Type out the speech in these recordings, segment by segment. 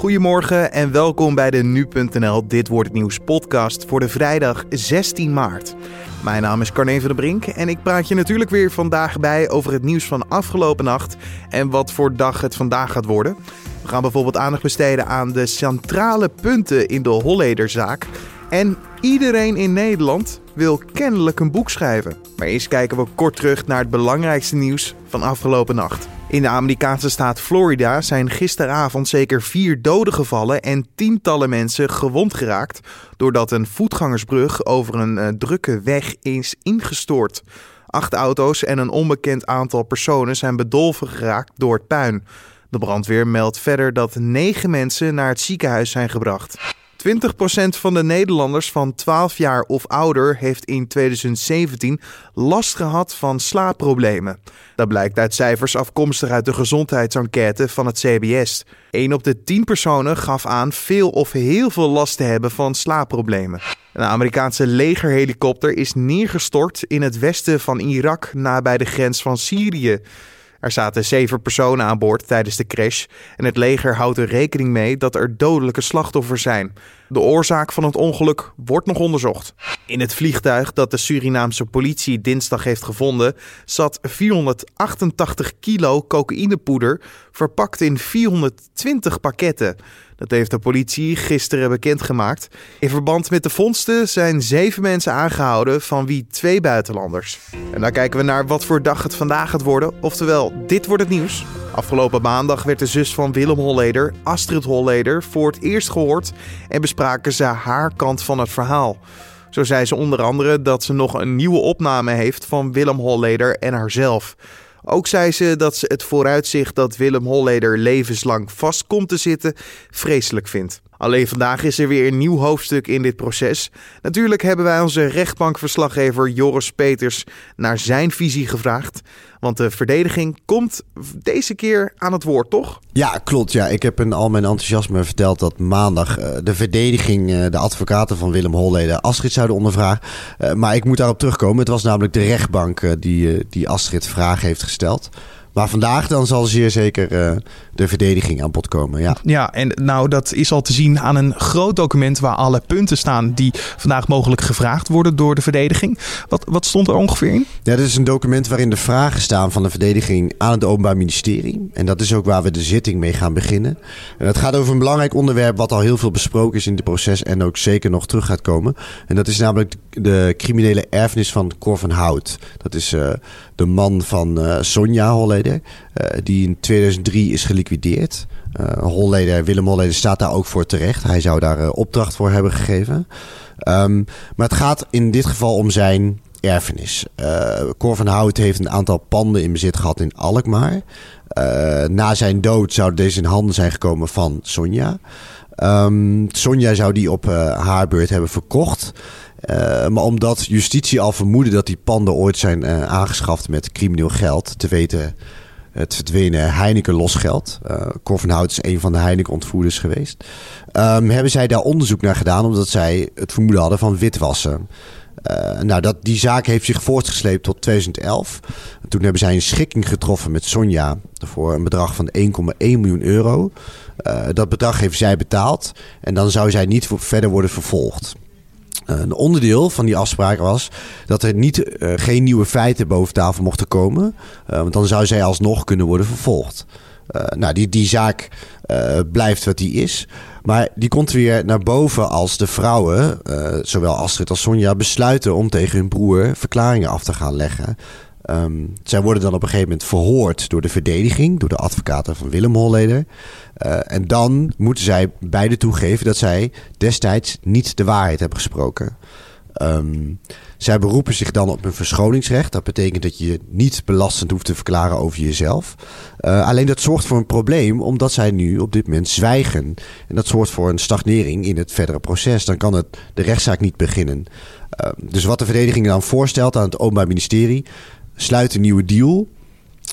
Goedemorgen en welkom bij de Nu.nl Dit Wordt Het Nieuws podcast voor de vrijdag 16 maart. Mijn naam is Carne van der Brink en ik praat je natuurlijk weer vandaag bij over het nieuws van afgelopen nacht en wat voor dag het vandaag gaat worden. We gaan bijvoorbeeld aandacht besteden aan de centrale punten in de Hollederzaak. En iedereen in Nederland wil kennelijk een boek schrijven. Maar eerst kijken we kort terug naar het belangrijkste nieuws van afgelopen nacht. In de Amerikaanse staat Florida zijn gisteravond zeker vier doden gevallen en tientallen mensen gewond geraakt doordat een voetgangersbrug over een uh, drukke weg is ingestort. Acht auto's en een onbekend aantal personen zijn bedolven geraakt door het puin. De brandweer meldt verder dat negen mensen naar het ziekenhuis zijn gebracht. 20% van de Nederlanders van 12 jaar of ouder heeft in 2017 last gehad van slaapproblemen. Dat blijkt uit cijfers afkomstig uit de gezondheidsenquête van het CBS. 1 op de 10 personen gaf aan veel of heel veel last te hebben van slaapproblemen. Een Amerikaanse legerhelikopter is neergestort in het westen van Irak, nabij de grens van Syrië. Er zaten zeven personen aan boord tijdens de crash en het leger houdt er rekening mee dat er dodelijke slachtoffers zijn. De oorzaak van het ongeluk wordt nog onderzocht. In het vliegtuig dat de Surinaamse politie dinsdag heeft gevonden zat 488 kilo cocaïnepoeder verpakt in 420 pakketten. Dat heeft de politie gisteren bekendgemaakt. In verband met de vondsten zijn zeven mensen aangehouden, van wie twee buitenlanders. En dan kijken we naar wat voor dag het vandaag gaat worden. Oftewel, dit wordt het nieuws. Afgelopen maandag werd de zus van Willem Holleder, Astrid Holleder, voor het eerst gehoord en bespraken ze haar kant van het verhaal. Zo zei ze onder andere dat ze nog een nieuwe opname heeft van Willem Holleder en haarzelf. Ook zei ze dat ze het vooruitzicht dat Willem Holleder levenslang vast komt te zitten vreselijk vindt. Alleen vandaag is er weer een nieuw hoofdstuk in dit proces. Natuurlijk hebben wij onze rechtbankverslaggever Joris Peters naar zijn visie gevraagd. Want de verdediging komt deze keer aan het woord, toch? Ja, klopt. Ja. Ik heb in al mijn enthousiasme verteld dat maandag uh, de verdediging, uh, de advocaten van Willem Holleden, Astrid zouden ondervragen. Uh, maar ik moet daarop terugkomen. Het was namelijk de rechtbank die, die Astrid vragen heeft gesteld. Maar vandaag dan zal zeer zeker uh, de verdediging aan bod komen. Ja. ja, en nou dat is al te zien aan een groot document waar alle punten staan die vandaag mogelijk gevraagd worden door de verdediging. Wat, wat stond er ongeveer in? Ja, dit is een document waarin de vragen staan van de verdediging aan het Openbaar Ministerie. En dat is ook waar we de zitting mee gaan beginnen. En het gaat over een belangrijk onderwerp wat al heel veel besproken is in het proces en ook zeker nog terug gaat komen. En dat is namelijk de criminele erfenis van Cor van Hout. Dat is uh, de man van uh, Sonja Holleder, uh, die in 2003 is geliquideerd. Uh, Holleder, Willem Holleder staat daar ook voor terecht. Hij zou daar opdracht voor hebben gegeven. Um, maar het gaat in dit geval om zijn erfenis. Cor van Hout heeft een aantal panden in bezit gehad in Alkmaar. na zijn dood zouden deze in handen zijn gekomen van Sonja. Um, Sonja zou die op haar beurt hebben verkocht. Uh, maar omdat justitie al vermoedde dat die panden ooit zijn uh, aangeschaft met crimineel geld, te weten het verdwenen Heineken losgeld. Uh, Hout is een van de Heineken ontvoerders geweest. Um, hebben zij daar onderzoek naar gedaan omdat zij het vermoeden hadden van witwassen. Nou, dat, die zaak heeft zich voortgesleept tot 2011. Toen hebben zij een schikking getroffen met Sonja voor een bedrag van 1,1 miljoen euro. dat bedrag heeft zij betaald en dan zou zij niet verder worden vervolgd. Een onderdeel van die afspraak was dat er niet, geen nieuwe feiten boven tafel mochten komen. Want dan zou zij alsnog kunnen worden vervolgd. Uh, nou, die, die zaak blijft wat die is. Maar die komt weer naar boven als de vrouwen, zowel Astrid als Sonja, besluiten om tegen hun broer verklaringen af te gaan leggen. Um, zij worden dan op een gegeven moment verhoord door de verdediging, door de advocaten van Willem Holleder. En dan moeten zij beide toegeven dat zij destijds niet de waarheid hebben gesproken. Um, zij beroepen zich dan op een verschoningsrecht. Dat betekent dat je niet belastend hoeft te verklaren over jezelf. Uh, alleen dat zorgt voor een probleem, omdat zij nu op dit moment zwijgen. En dat zorgt voor een stagnering in het verdere proces. Dan kan het, de rechtszaak niet beginnen. Uh, dus wat de verdediging dan voorstelt aan het Openbaar Ministerie sluit een nieuwe deal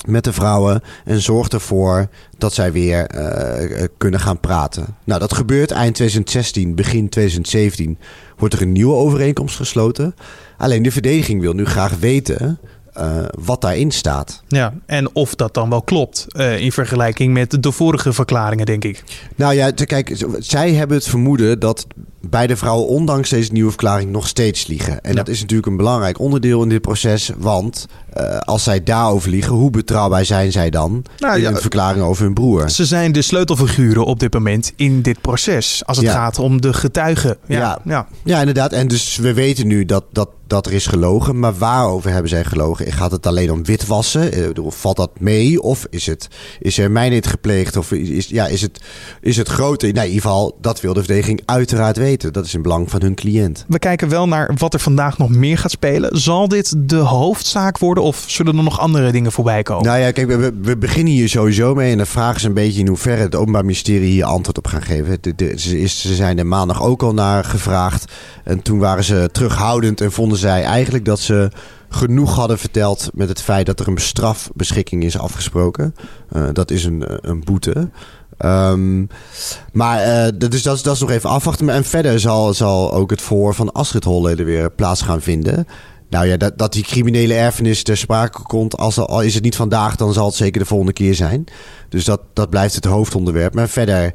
met de vrouwen en zorgt ervoor dat zij weer uh, kunnen gaan praten. Nou, dat gebeurt eind 2016, begin 2017 wordt er een nieuwe overeenkomst gesloten. Alleen de verdediging wil nu graag weten uh, wat daarin staat. Ja, en of dat dan wel klopt uh, in vergelijking met de vorige verklaringen, denk ik. Nou ja, kijk, zij hebben het vermoeden dat beide vrouwen, ondanks deze nieuwe verklaring, nog steeds liegen. En dat is natuurlijk een belangrijk onderdeel in dit proces. Want uh, als zij daarover liegen, hoe betrouwbaar zijn zij dan nou, in een verklaring over hun broer? Ze zijn de sleutelfiguren op dit moment in dit proces. Als het gaat om de getuigen. Ja, ja. ja. ja inderdaad. En dus we weten nu dat, dat dat er is gelogen. Maar waarover hebben zij gelogen? Gaat het alleen om witwassen? Eh, valt dat mee? Of is, het, is er mijnheid gepleegd? Of is, ja, is, het, is het groter? Nou, in ieder geval, dat wil de verdediging uiteraard weten. Dat is in belang van hun cliënt. We kijken wel naar wat er vandaag nog meer gaat spelen. Zal dit de hoofdzaak worden of zullen er nog andere dingen voorbij komen? Nou ja, kijk, we, we beginnen hier sowieso mee. En de vraag is een beetje in hoeverre het Openbaar Ministerie hier antwoord op gaan geven. ze, ze zijn er maandag ook al naar gevraagd. En toen waren ze terughoudend en vonden zij eigenlijk dat ze genoeg hadden verteld met het feit dat er een strafbeschikking is afgesproken. Uh, dat is een, een boete. Um, maar dus dat, dat is nog even afwachten. En verder zal, zal ook het voor van Astrid Holleden weer plaats gaan vinden. Nou ja, dat, dat die criminele erfenis ter sprake komt, als, al is het niet vandaag, dan zal het zeker de volgende keer zijn. Dus dat, dat blijft het hoofdonderwerp. Maar verder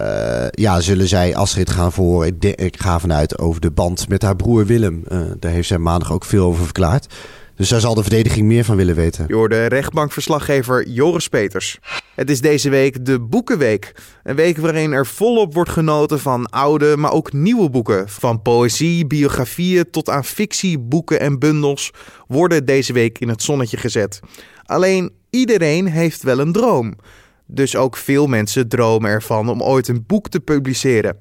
uh, ja, zullen zij Astrid gaan voor. Ik, ik, ga vanuit over de band met haar broer Willem. Uh, daar heeft zij maandag ook veel over verklaard. Dus daar zal de verdediging meer van willen weten. Je de rechtbankverslaggever Joris Peters. Het is deze week de Boekenweek. Een week waarin er volop wordt genoten van oude, maar ook nieuwe boeken. Van poëzie, biografieën tot aan fictie, boeken en bundels worden deze week in het zonnetje gezet. Alleen iedereen heeft wel een droom. Dus ook veel mensen dromen ervan om ooit een boek te publiceren.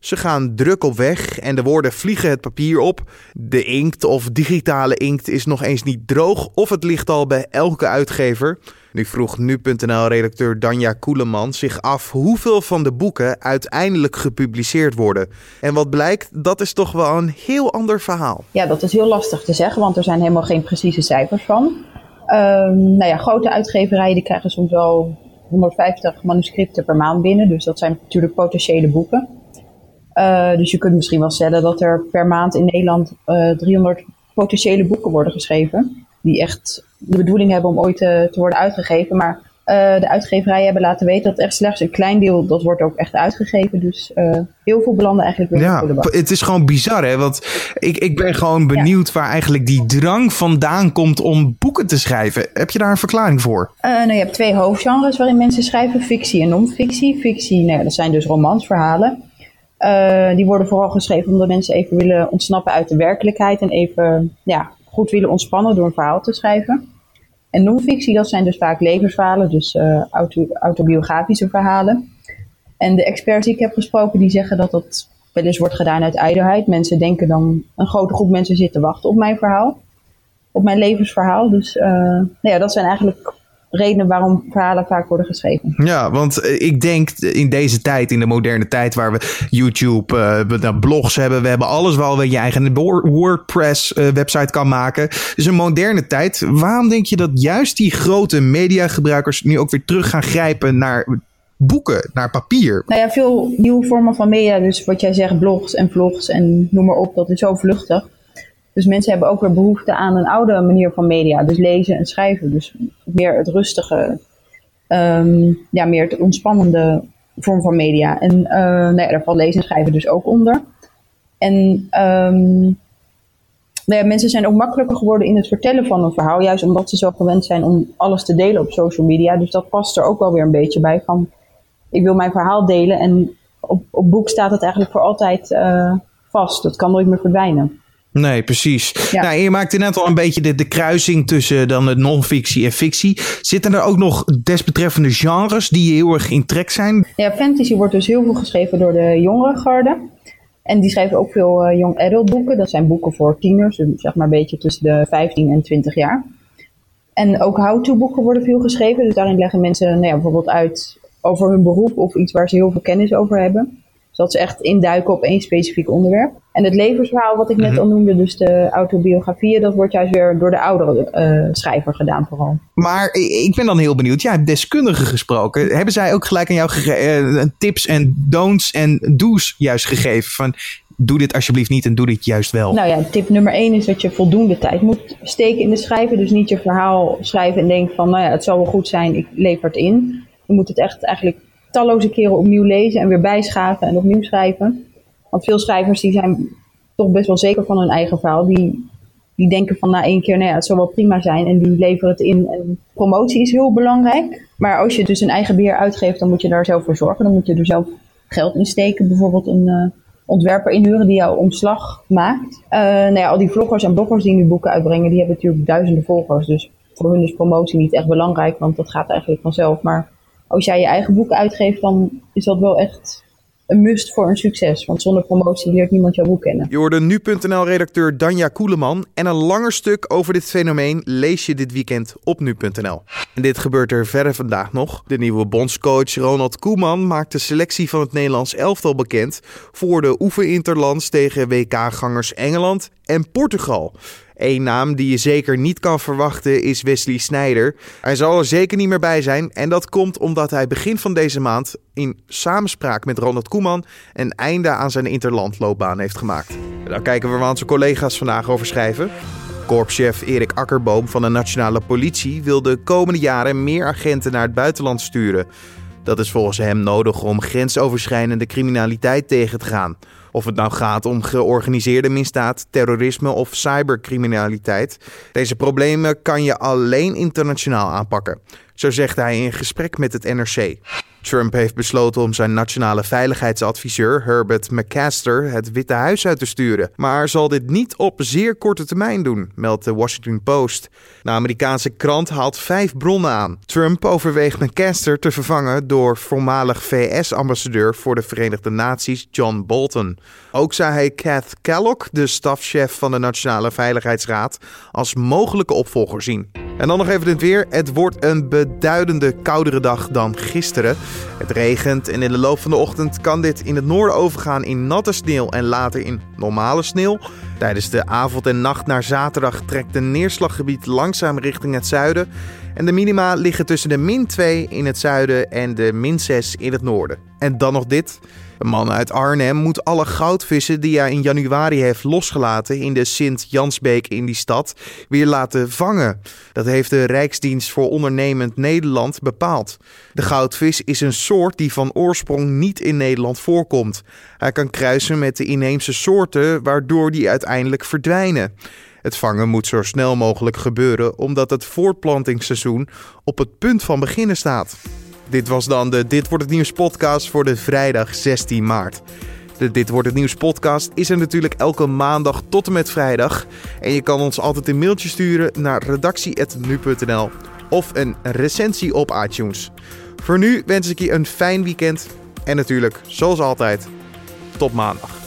Ze gaan druk op weg en de woorden vliegen het papier op. De inkt of digitale inkt is nog eens niet droog of het ligt al bij elke uitgever. Nu vroeg nu.nl-redacteur Danja Koeleman zich af hoeveel van de boeken uiteindelijk gepubliceerd worden. En wat blijkt, dat is toch wel een heel ander verhaal. Ja, dat is heel lastig te zeggen, want er zijn helemaal geen precieze cijfers van. Um, nou ja, grote uitgeverijen die krijgen soms wel 150 manuscripten per maand binnen. Dus dat zijn natuurlijk potentiële boeken. Uh, dus je kunt misschien wel stellen dat er per maand in Nederland uh, eh, 300 potentiële boeken worden geschreven. Die echt de bedoeling hebben om ooit te, te worden uitgegeven. Maar uh, de uitgeverijen hebben laten weten dat echt slechts een klein deel, dat wordt ook echt uitgegeven. Dus heel veel belanden eigenlijk weer ja, Het is gewoon bizar hè, want ik, ik ben gewoon benieuwd waar eigenlijk die drang vandaan komt om boeken te schrijven. Heb je daar een verklaring voor? Nou, je hebt twee hoofdgenres waarin mensen schrijven, fictie en non-fictie. Fictie, nou ja, dat zijn dus romansverhalen. Uh, die worden vooral geschreven omdat mensen even willen ontsnappen uit de werkelijkheid en even ja, goed willen ontspannen door een verhaal te schrijven. En non-fictie, dat zijn dus vaak levensverhalen, dus auto, autobiografische verhalen. En de experts die ik heb gesproken, die zeggen dat dat wel eens wordt gedaan uit ijdelheid. Mensen denken dan, een grote groep mensen zit te wachten op mijn verhaal, op mijn levensverhaal. Dus uh, nou ja, dat zijn eigenlijk redenen waarom verhalen vaak worden geschreven. Ja, want eh, ik denk in deze tijd, in de moderne tijd, waar we YouTube, uh, blogs hebben, we hebben alles waar je je eigen WordPress uh, website kan maken. Dus een moderne tijd. Waarom denk je dat juist die grote mediagebruikers nu ook weer terug gaan grijpen naar boeken, naar papier? Nou ja, veel nieuwe vormen van media, dus wat jij zegt, blogs en vlogs en noem maar op, dat is zo vluchtig. Dus mensen hebben ook weer behoefte aan een oude manier van media. Dus lezen en schrijven. Dus meer het rustige, um, ja, meer het ontspannende vorm van media. En uh, nou ja, daar valt lezen en schrijven dus ook onder. En um, mensen zijn ook makkelijker geworden in het vertellen van een verhaal. Juist omdat ze zo gewend zijn om alles te delen op social media. Dus dat past er ook wel weer een beetje bij. Van, ik wil mijn verhaal delen en op, op boek staat het eigenlijk voor altijd uh, vast. Dat kan nooit meer verdwijnen. Nee, precies. Ja. Nou, je maakte net al een beetje de, de kruising tussen dan het non-fictie en fictie. Zitten er ook nog desbetreffende genres die heel erg in trek zijn? Ja, fantasy wordt dus heel veel geschreven door de jongere garde. En die schrijven ook veel uh, young adult boeken. Dat zijn boeken voor tieners, dus zeg maar een beetje tussen de 15 en 20 jaar. En ook how-to boeken worden veel geschreven. Dus daarin leggen mensen nou ja, bijvoorbeeld uit over hun beroep of iets waar ze heel veel kennis over hebben. Zodat ze echt induiken op één specifiek onderwerp. En het levensverhaal wat ik net mhm. al noemde, dus de autobiografieën, dat wordt juist weer door de oudere uh, schrijver gedaan vooral. Maar ik ben dan heel benieuwd, jij hebt deskundigen gesproken. Hebben zij ook gelijk aan jou uh, tips en don'ts en do's juist gegeven? Van doe dit alsjeblieft niet en doe dit juist wel? Nou ja, tip nummer één is dat je voldoende tijd moet steken in de schrijven. Dus niet je verhaal schrijven en denken van, nou ja, het zal wel goed zijn, ik lever het in. Je moet het echt eigenlijk talloze keren opnieuw lezen en weer bijschaven en opnieuw schrijven. Want veel schrijvers die zijn toch best wel zeker van hun eigen verhaal. Die, die denken van na één keer, nou het zal wel prima zijn. En die leveren het in. En promotie is heel belangrijk. Maar als je dus een eigen beheer uitgeeft, dan moet je daar zelf voor zorgen. Dan moet je er zelf geld in steken. Bijvoorbeeld een uh, ontwerper inhuren die jouw omslag maakt. Uh, nou ja, al die vloggers en bloggers die nu boeken uitbrengen, die hebben natuurlijk duizenden volgers. Dus voor hun is promotie niet echt belangrijk, want dat gaat eigenlijk vanzelf. Maar als jij je eigen boek uitgeeft, dan is dat wel echt een must voor een succes. Want zonder promotie leert niemand jouw boek kennen. Je hoorde nu.nl-redacteur Danja Koeleman. En een langer stuk over dit fenomeen lees je dit weekend op nu.nl. En dit gebeurt er verder vandaag nog. De nieuwe bondscoach Ronald Koeman maakt de selectie van het Nederlands elftal bekend... voor de oefeninterlands tegen WK-gangers Engeland en Portugal. Eén naam die je zeker niet kan verwachten is Wesley Sneijder. Hij zal er zeker niet meer bij zijn en dat komt omdat hij begin van deze maand in samenspraak met Ronald Koeman een einde aan zijn interlandloopbaan heeft gemaakt. Daar kijken we waar onze collega's vandaag over schrijven. Korpschef Erik Akkerboom van de Nationale Politie wil de komende jaren meer agenten naar het buitenland sturen. Dat is volgens hem nodig om grensoverschrijdende criminaliteit tegen te gaan. Of het nou gaat om georganiseerde misdaad, terrorisme of cybercriminaliteit. Deze problemen kan je alleen internationaal aanpakken. Zo zegt hij in gesprek met het NRC. Trump heeft besloten om zijn nationale veiligheidsadviseur Herbert McMaster het Witte Huis uit te sturen. Maar zal dit niet op zeer korte termijn doen, meldt de Washington Post. De Amerikaanse krant haalt vijf bronnen aan. Trump overweegt McMaster te vervangen door voormalig VS-ambassadeur voor de Verenigde Naties John Bolton. Ook zei hij Kath Kellogg, de stafchef van de Nationale Veiligheidsraad, als mogelijke opvolger zien. En dan nog even het weer. Het wordt een beduidende koudere dag dan gisteren. Het regent en in de loop van de ochtend kan dit in het noorden overgaan in natte sneeuw en later in normale sneeuw. Tijdens de avond en nacht naar zaterdag trekt het neerslaggebied langzaam richting het zuiden. En de minima liggen tussen de min 2 in het zuiden en de min 6 in het noorden. En dan nog dit. Een man uit Arnhem moet alle goudvissen die hij in januari heeft losgelaten in de Sint-Jansbeek in die stad weer laten vangen. Dat heeft de Rijksdienst voor Ondernemend Nederland bepaald. De goudvis is een soort die van oorsprong niet in Nederland voorkomt. Hij kan kruisen met de inheemse soorten, waardoor die uiteindelijk verdwijnen. Het vangen moet zo snel mogelijk gebeuren omdat het voortplantingsseizoen op het punt van beginnen staat. Dit was dan de Dit wordt het nieuws podcast voor de vrijdag 16 maart. De Dit wordt het nieuws podcast is er natuurlijk elke maandag tot en met vrijdag. En je kan ons altijd een mailtje sturen naar redactie.nu.nl of een recensie op iTunes. Voor nu wens ik je een fijn weekend en natuurlijk, zoals altijd, tot maandag.